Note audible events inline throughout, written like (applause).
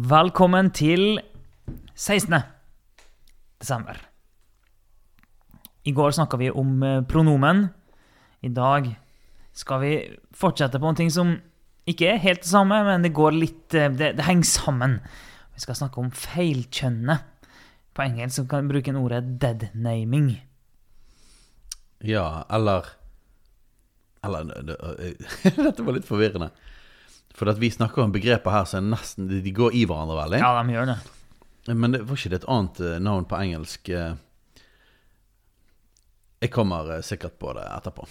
Velkommen til 16. desember. I går snakka vi om eh, pronomen. I dag skal vi fortsette på en ting som ikke er helt det samme, men det går litt eh, Det, det henger sammen. Vi skal snakke om feilkjønnet. På engelsk kan vi bruke ordet 'deadnaming'. Ja, eller Eller det- (laughs) det- Dette var litt forvirrende. For at vi snakker om begreper her som nesten De går i hverandre veldig. Ja, de gjør det. Men det var ikke det et annet eh, navn på engelsk? eh? Jeg kommer eh, sikkert på det etterpå.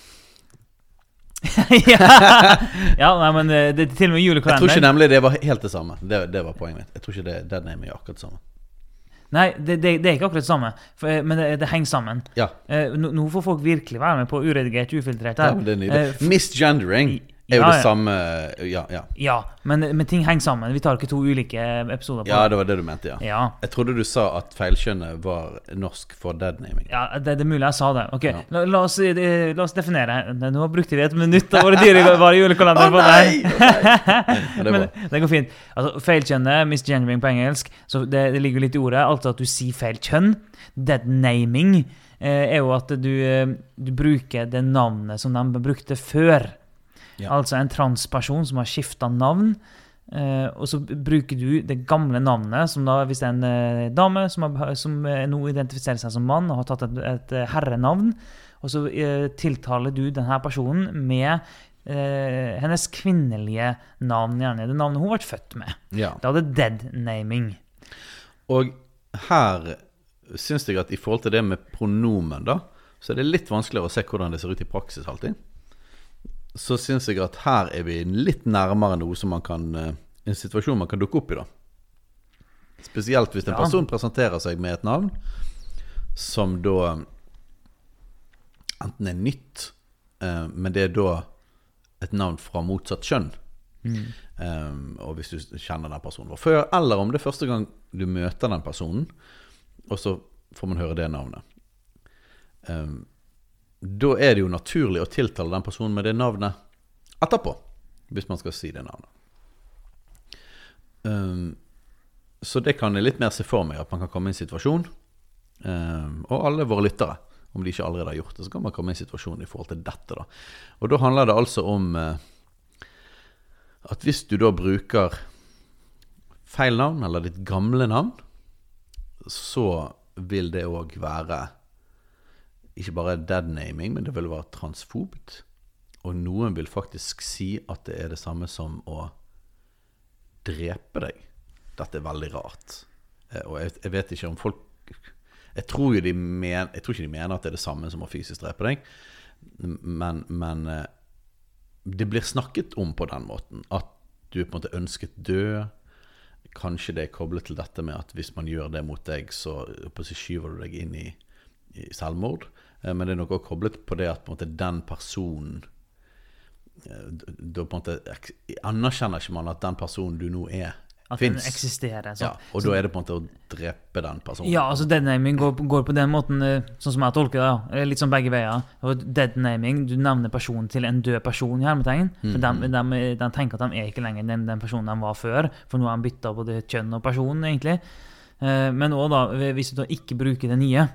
(laughs) ja, ja, nei, men det, det til og med julekalender. Jeg tror ikke nemlig det var helt det samme. Det, det var poenget mitt. Jeg tror ikke det, det name er akkurat det samme. Nei, det, det, det er ikke akkurat det samme, for, eh, men det, det henger sammen. Ja, Eh, Nå nå får folk virkelig være med på uredigert, ufiltrert ja det er Eh, nydelig. f- Misgendering er jo Ja, det samme Ja, ja. Ja, men, men ting henger sammen. Vi tar ikke to ulike episoder på ja, det. det var det du mente, ja. Ja. Jeg trodde du sa at feilkjønnet var norsk for deadnaming. Ja, det, det er mulig jeg sa det. Ok, la, la, oss, eh, la oss definere. Nå brukte vi et minutt av våre dyrebare julekalender på (laughs) det. Men det Men det går fint. Altså, Feilkjønnet, misgendering på engelsk, så det, det ligger litt i ordet. Altså at du sier feil kjønn. Deadnaming eh, er jo at du, eh, du bruker det navnet som de brukte før. Ja. Altså en transperson som har skifta navn. Uh, og så bruker du det gamle navnet, som da, hvis det er en uh, dame som, har, som uh, nå identifiserer seg som mann og har tatt et, et herrenavn, og så tiltaler du denne personen med hennes kvinnelige navn, gjerne det navnet hun ble født med. ja. Da er det dead-naming. Og her syns jeg at i forhold til det med pronomen, da, så er det litt vanskeligere å se hvordan det ser ut i praksis alltid. Så syns jeg at her er vi litt nærmere noe som man kan eh, En situasjon man kan dukke opp i, da. Spesielt hvis en Ja. person presenterer seg med et navn som da enten er nytt, eh, men det er da et navn fra motsatt kjønn. Um, og hvis du kjenner den personen fra før, eller om det er første gang du møter den personen, og så får man høre det navnet. Um, da er det jo naturlig å tiltale den personen med det navnet etterpå, hvis man skal si det navnet. Um, så det kan jeg litt mer se for meg, at man kan komme i en situasjon, um, og alle våre lyttere, om de ikke allerede har gjort det, så kan man komme i en situasjon i forhold til dette. da. Og da handler det altså om uh, at hvis du da bruker feil navn, eller ditt gamle navn, så vil det òg være ikke bare deadnaming, men det vil være transfobt. Og noen vil faktisk si at det er det samme som å drepe deg. Dette er veldig rart. Eh, Og jeg, jeg vet ikke om folk jeg tror, men, jeg tror ikke de mener at det er det samme som å fysisk drepe deg, men, men eh, det blir snakket om på den måten. At du på en måte ønsket død. Kanskje det er koblet til dette med at hvis man gjør det mot deg, så skyver du deg inn i, i selvmord. Eh, Men det er noe koblet på det at på en måte den personen eh, Da på en måte anerkjenner ikke man at den personen du nå er, At den fins. eksisterer. Ja, sant? og da er det på en måte å drepe den personen. Ja, altså deadnaming går, går på den måten, eh, sånn som jeg tolker det. ja. Litt sånn begge veier. Deadnaming, du nevner personen til en død person, i hermetegn. For Mhm. de, de, de tenker at de er ikke lenger den, den personen de var før, for nå har de bytta både kjønn og person, egentlig. Men òg, da, hvis du da ikke bruker det nye,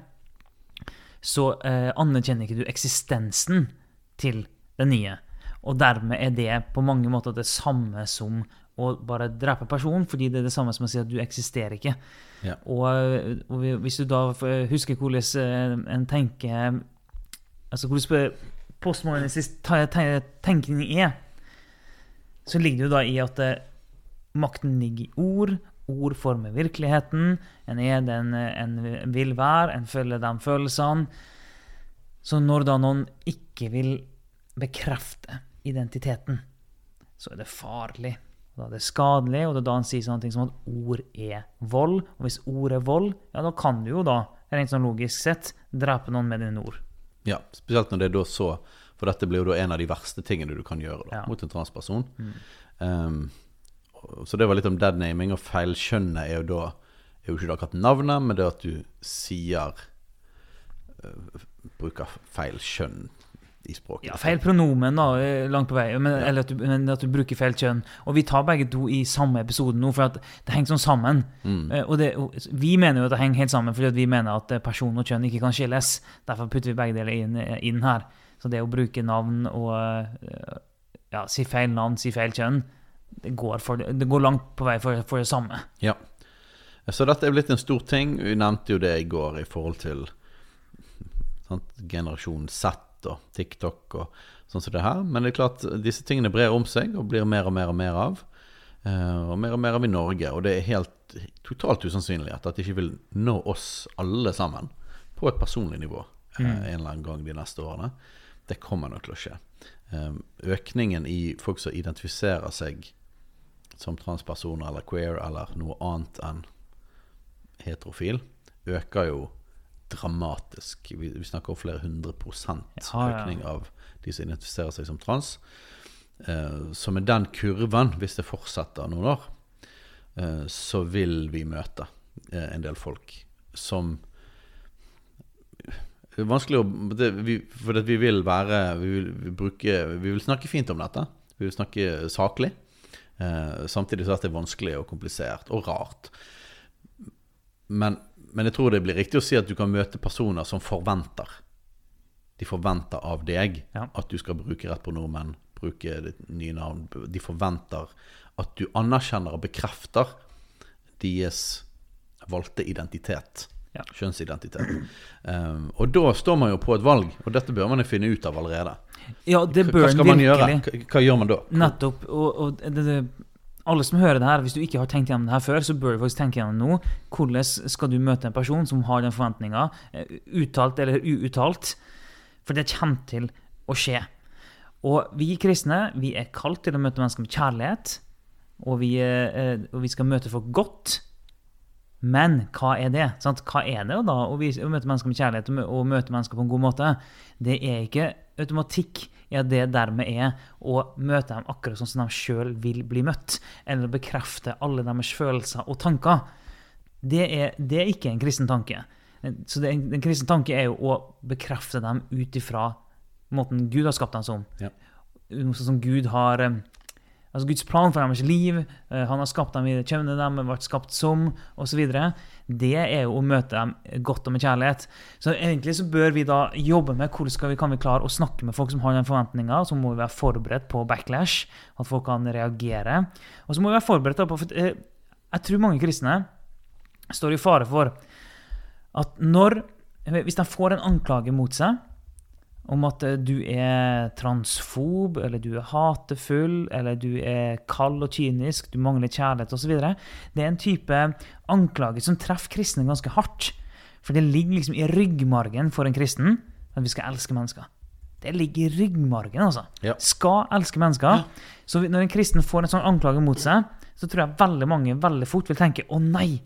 så eh, anerkjenner ikke du eksistensen til det nye. Og dermed er det på mange måter det samme som å bare drepe personen, fordi det er det samme som å si at du eksisterer ikke. Ja. Og, og hvis du da husker hvordan eh, en tenker Altså hvordan postmodernistisk te- te- tenkning er, så ligger det jo da i at eh, makten ligger i ord. Ord former virkeligheten. En er den en vil være, en følger de følelsene. Så når da noen ikke vil bekrefte identiteten, så er det farlig da er det skadelig, og det er da han sier sånne ting som at ord er vold. Og hvis ord er vold, ja, da kan du jo da, rent sånn logisk sett, drepe noen med dine ord. Ja, spesielt når det er da så For dette blir jo da en av de verste tingene du kan gjøre da, Ja. mot en transperson. Um, og- så det var litt om dead naming, og feilskjønnet er jo da er jo ikke akkurat navnet, men det at du sier eh, Bruker feil kjønn i språket. Ja, feil pronomen, da, eh, langt på vei. Men, Eller at du, men at du bruker feil kjønn. Og vi tar begge to i samme episode nå, for det henger sånn sammen. Eh, Og det, og vi mener jo at det henger helt sammen, fordi vi mener at person og kjønn ikke kan skilles. Derfor putter vi begge deler inn, inn her. Så det å bruke navn og ja, si feil navn, si feil kjønn, det går, for, det går langt på vei for, for det samme. Ja. Så dette er blitt en stor ting. Vi nevnte jo det i går i forhold til sant, generasjon Z og TikTok og sånn som det her. Men det er klart, disse tingene brer om seg og blir mer og mer og mer av. Eh, og mer og mer av i Norge. Og det er helt totalt usannsynlig at det ikke vil nå oss alle sammen på et personlig nivå mm. en eller annen gang de neste årene. Det kommer nok til å skje. Eh, økningen i folk som identifiserer seg som transpersoner eller queer eller noe annet enn heterofil, øker jo dramatisk. Vi, vi snakker om flere hundre prosent Ja, ja. økning av de som identifiserer seg som trans. Eh, så med den kurven, hvis det fortsetter noen år, eh, så vil vi møte eh, en del folk som det er vanskelig å det, vi, For vi vil være vi vil, vi bruke, vi vil snakke fint om dette. Vi vil snakke saklig. Eh, samtidig så er det vanskelig og komplisert og rart. Men, men jeg tror det blir riktig å si at du kan møte personer som forventer. De forventer av deg Ja. at du skal bruke rett pronomen, bruke ditt nye navn. De forventer at du anerkjenner og bekrefter deres valgte identitet. Ja. Kjønnsidentitet. Um, og da står man jo på et valg, og dette bør man jo finne ut av allerede. Ja, det Hva skal man man gjøre? Hva, hva gjør man da? Nettopp. Og, og det, det, alle som hører det her, hvis du ikke har tenkt gjennom det her før, så bør du faktisk tenke gjennom nå. Hvordan skal du møte en person som har den forventninga, eh, uttalt eller uuttalt? For det kommer til å skje. Og vi kristne vi er kalt til å møte mennesker med kjærlighet, og vi, eh, og vi skal møte folk godt. Men hva er det? Sant? Hva er det da å, vise, å møte mennesker med kjærlighet og møte mennesker på en god måte? Det er ikke automatikk i at det dermed er å møte dem akkurat sånn som de sjøl vil bli møtt, eller bekrefte alle deres følelser og tanker. Det er, det er ikke en kristen tanke. Så det, En kristen tanke er jo å bekrefte dem ut ifra måten Gud har skapt dem som. Ja. Sånn som Gud har eh, Altså Guds plan for deres liv. eh, Han har skapt dem i det kjønnet de vært skapt som, osv. Det er jo å møte dem godt og med kjærlighet. Så egentlig så bør vi da jobbe med hvordan vi, kan vi klare å snakke med folk som har den forventninga. Så må vi være forberedt på backlash, at folk kan reagere. Og så må vi være forberedt på for eh, Jeg tror mange kristne står i fare for at når Hvis de får en anklage mot seg om at eh, du er transfob, eller du er hatefull, eller du er kald og kynisk, du mangler kjærlighet osv. Det er en type anklage som treffer kristne ganske hardt. For det ligger liksom i ryggmargen for en kristen at vi skal elske mennesker. Det ligger i ryggmargen, altså. Ja. Skal elske mennesker. Så når en kristen får en sånn anklage mot seg, så tror jeg veldig mange veldig fort vil tenke å nei.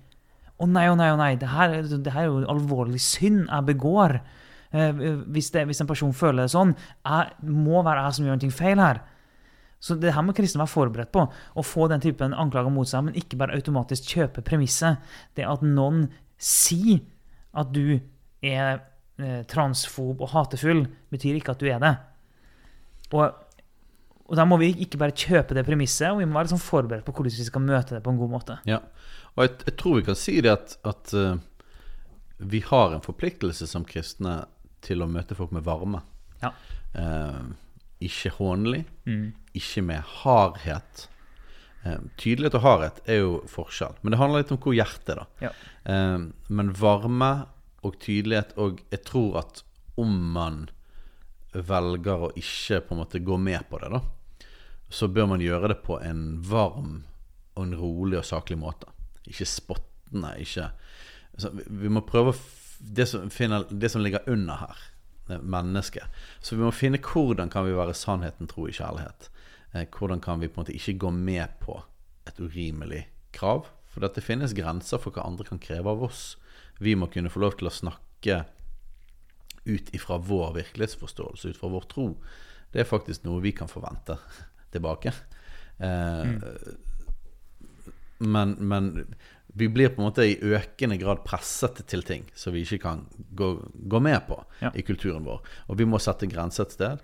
Å nei, å nei, å nei. Det her, det her er jo alvorlig synd jeg begår. Eh, hvis, det, hvis en person føler det sånn, jeg må være jeg som gjør noe feil her. Så det her må kristne være forberedt på. Å få den typen anklager mot seg, men ikke bare automatisk kjøpe premisset. Det at noen sier at du er eh, transfob og hatefull, betyr ikke at du er det. Og, og da må vi ikke bare kjøpe det premisset, og vi må være liksom forberedt på hvordan vi skal møte det på en god måte. Ja. Og jeg, jeg tror vi kan si det at, at uh, vi har en forpliktelse som kristne til å møte folk med varme. Ja. Eh, ikke hånlig, Mm. ikke med hardhet. Eh, tydelighet og hardhet er jo forskjell, men det handler litt om hvor hjertet er. Ja. Eh, men varme og tydelighet Og jeg tror at om man velger å ikke på en måte gå med på det, da, så bør man gjøre det på en varm og en rolig og saklig måte. Ikke spottende. Ikke så vi- Vi må prøve å det som, finner, det som ligger under her. Mennesket. Så vi må finne hvordan kan vi være sannheten tro i kjærlighet. Eh, hvordan kan vi på en måte ikke gå med på et urimelig krav. For det finnes grenser for hva andre kan kreve av oss. Vi må kunne få lov til å snakke ut ifra vår virkelighetsforståelse, ut fra vår tro. Det er faktisk noe vi kan forvente (laughs) tilbake. Eh, men, men vi blir på en måte i økende grad presset til ting som vi ikke kan gå, gå med på Ja. i kulturen vår. Og vi må sette grenser et sted.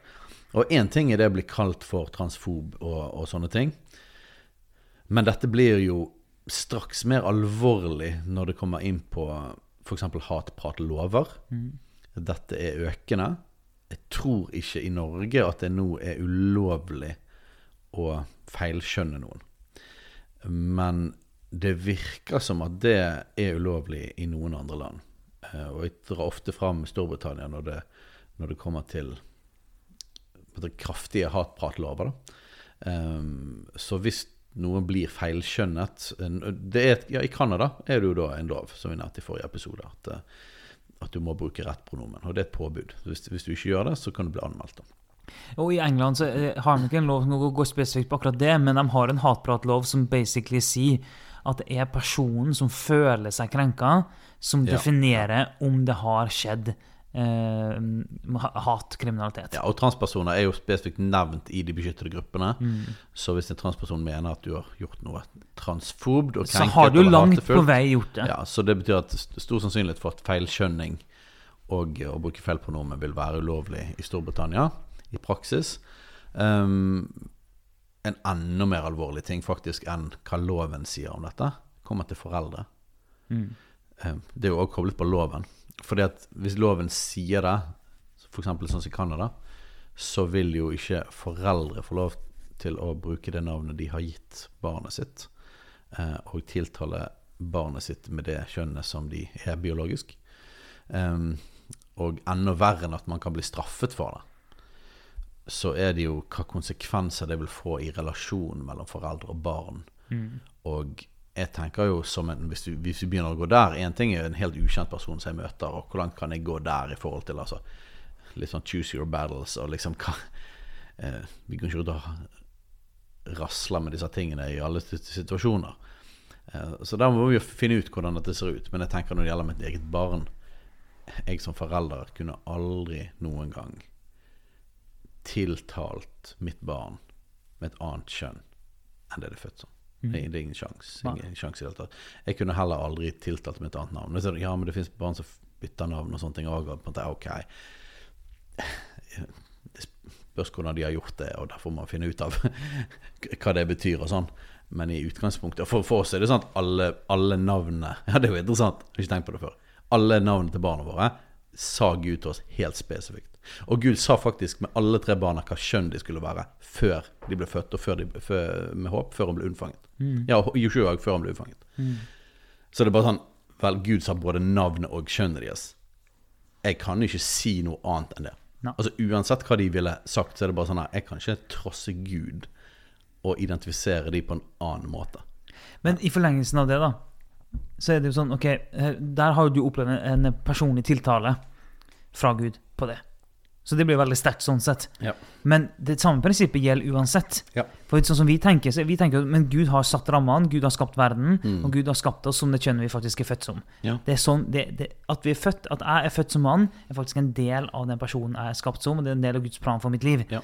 Og én ting er det å bli kalt for transfob og, og sånne ting. Men dette blir jo straks mer alvorlig når det kommer inn på f.eks. hatpratlover. Dette er økende. Jeg tror ikke i Norge at det nå er ulovlig å feilskjønne noen. Men det virker som at det er ulovlig i noen andre land. Eh, Og jeg drar ofte fram Storbritannia når det, når det kommer til kraftige hatpratlover. Um, så hvis noen blir feilskjønnet det er, ja, I Canada er det jo da en lov, som vi nevnte i forrige episode, at, eh, at du må bruke rett pronomen. Og det er et påbud. Hvis, hvis du ikke gjør det, så kan du bli anmeldt. Og i England så eh, har de ikke en lov som går spesifikt på akkurat det, men de har en hatpratlov som basically sier at det er personen som føler seg krenka, som Ja. definerer om det har skjedd eh, hatkriminalitet. Ja, og transpersoner er jo spesifikt nevnt i de beskyttede gruppene. Mm. Så hvis en transperson mener at du har gjort noe transfobt og krenket, Så har du langt på vei gjort det. Ja, så det betyr at st- stor sannsynlighet for at feilskjønning og å bruke feil pronomen vil være ulovlig i Storbritannia i praksis. Um, en enda mer alvorlig ting faktisk enn hva loven sier om dette, kommer til foreldre. Mm. Um, det er jo også koblet på loven. Fordi at hvis loven sier det, f.eks. sånn som i Canada, så vil jo ikke foreldre få lov til å bruke det navnet de har gitt barnet sitt, eh, og tiltale barnet sitt med det kjønnet som de er biologisk. Um, og enda verre enn at man kan bli straffet for det, så er det jo hva konsekvenser det vil få i relasjonen mellom foreldre og barn. Mm. Og jeg tenker jo som en, hvis, du, hvis vi begynner å gå der Én ting er en helt ukjent person som jeg møter, og hvordan kan jeg gå der i forhold til altså, litt sånn choose your battles og liksom hva eh, Vi kan ikke ut og rasle med disse tingene i alle situasjoner. Eh, så da må vi jo finne ut hvordan dette ser ut. Men jeg tenker når det gjelder mitt eget barn Jeg som forelder kunne aldri noen gang tiltalt mitt barn med et annet kjønn enn det det er født som. Det, er- det er ingen sjanse. Ingen sjanse i det hele tatt. Jeg kunne heller aldri tiltalt med et annet navn. Men så er Ja, men det fins barn som bytter navn og sånne ting òg. Ok Det spørs hvordan de har gjort det, og derfor må man finne ut av (laughs) hva det betyr og sånn. Men i utgangspunktet For, for oss er det sånn at alle, alle navnene (laughs) Ja, det er jo interessant. Jeg har ikke tenkt på det før. Alle navnene til barna våre sa Gud til oss helt spesifikt. Og Gud sa faktisk med alle tre barna hva kjønn de skulle være før de ble født, og før de, før, med håp, før hun ble unnfanget. Ja, og Joshua før han ble unnfanget. Så det er bare sånn Vel, Gud sa både navnet og kjønnet deres. Jeg kan ikke si noe annet enn det. No. Altså Uansett hva de ville sagt, så er det bare sånn her Jeg kan ikke trosse Gud og identifisere de på en annen måte. Men i forlengelsen av det, da, så er det jo sånn Ok, eh, der har jo du opplevd en personlig tiltale fra Gud på det. Så det blir veldig sterkt sånn sett. Ja. Men det samme prinsippet gjelder uansett. Ja. For sånn som vi tenker, så vi tenker men Gud har satt rammene, Gud har skapt verden, og Gud har skapt oss som det kjønnet vi faktisk er født som. Ja. Det er sånn, det, det, at, vi er født, at jeg er født som mann, er faktisk en del av den personen jeg er skapt som, og det er en del av Guds plan for mitt liv. Ja.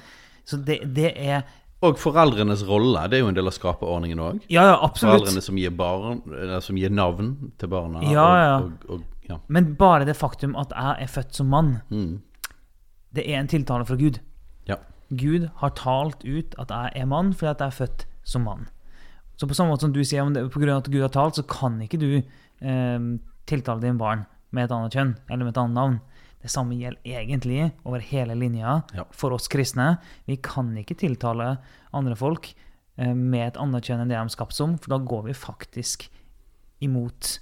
Så det, det er Og foreldrenes rolle. Det er jo en del av skaperordningen òg. Ja, ja, absolutt. Foreldrene som gir, barn, som gir navn til barna. Ja, ja. Og, og, og, ja. Men bare det faktum at jeg er født som mann, Mm. Det er en tiltale fra Gud. ja. Gud har talt ut at jeg er mann fordi at jeg er født som mann. Så på samme måte som du sier, om det, på grunn av at Gud har talt, så kan ikke du eh, tiltale din barn med et annet kjønn eller med et annet navn. Det samme gjelder egentlig over hele linja Ja. for oss kristne. Vi kan ikke tiltale andre folk eh, med et annet kjønn enn det de er skapt som, for da går vi faktisk imot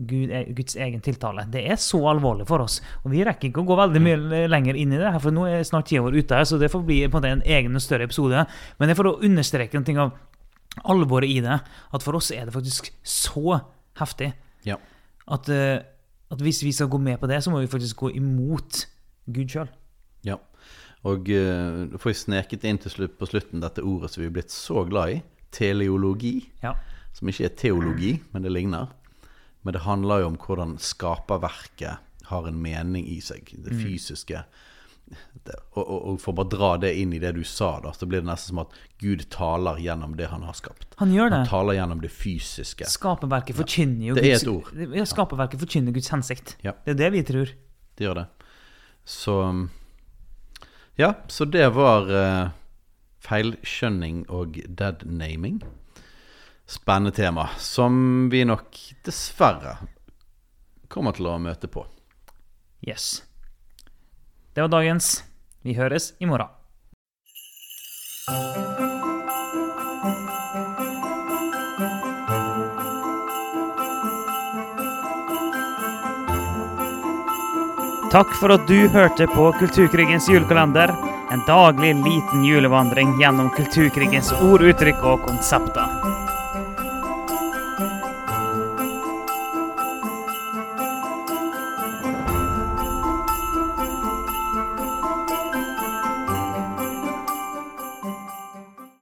Gud, eh, Guds egen tiltale. Det er så alvorlig for oss. Og vi rekker ikke å gå veldig mye lenger inn i det, her, for nå er snart tida vår ute, her, så det får bli på en en egen og større episode. Men det er for å understreke en ting av alvoret i det, at for oss er det faktisk så heftig ja. at, eh, at hvis vi skal gå med på det, så må vi faktisk gå imot Gud sjøl. Ja. Og uh, får jeg sneket inn til slutt, på slutten dette ordet som vi er blitt så glad i. teleologi, Ja. som ikke er teologi, men det ligner. Men det handler jo om hvordan skaperverket har en mening i seg. Det Mm. fysiske. Det, og, og, og for å bare dra det inn i det du sa, da, så blir det nesten som at Gud taler gjennom det han har skapt. Han gjør det. Han taler gjennom det fysiske. Skaperverket forkynner jo Det er et ord. Ja, skaperverket forkynner Guds hensikt. Ja. Det er det vi tror. Det gjør det. Så Ja, så det var uh, feilskjønning og deadnaming. Spennende tema, som vi nok dessverre kommer til å møte på. Yes. Det var dagens. Vi høres i morgen. Takk for at du hørte på Kulturkrigens julekalender. En daglig liten julevandring gjennom kulturkrigens ord, uttrykk og konsepter.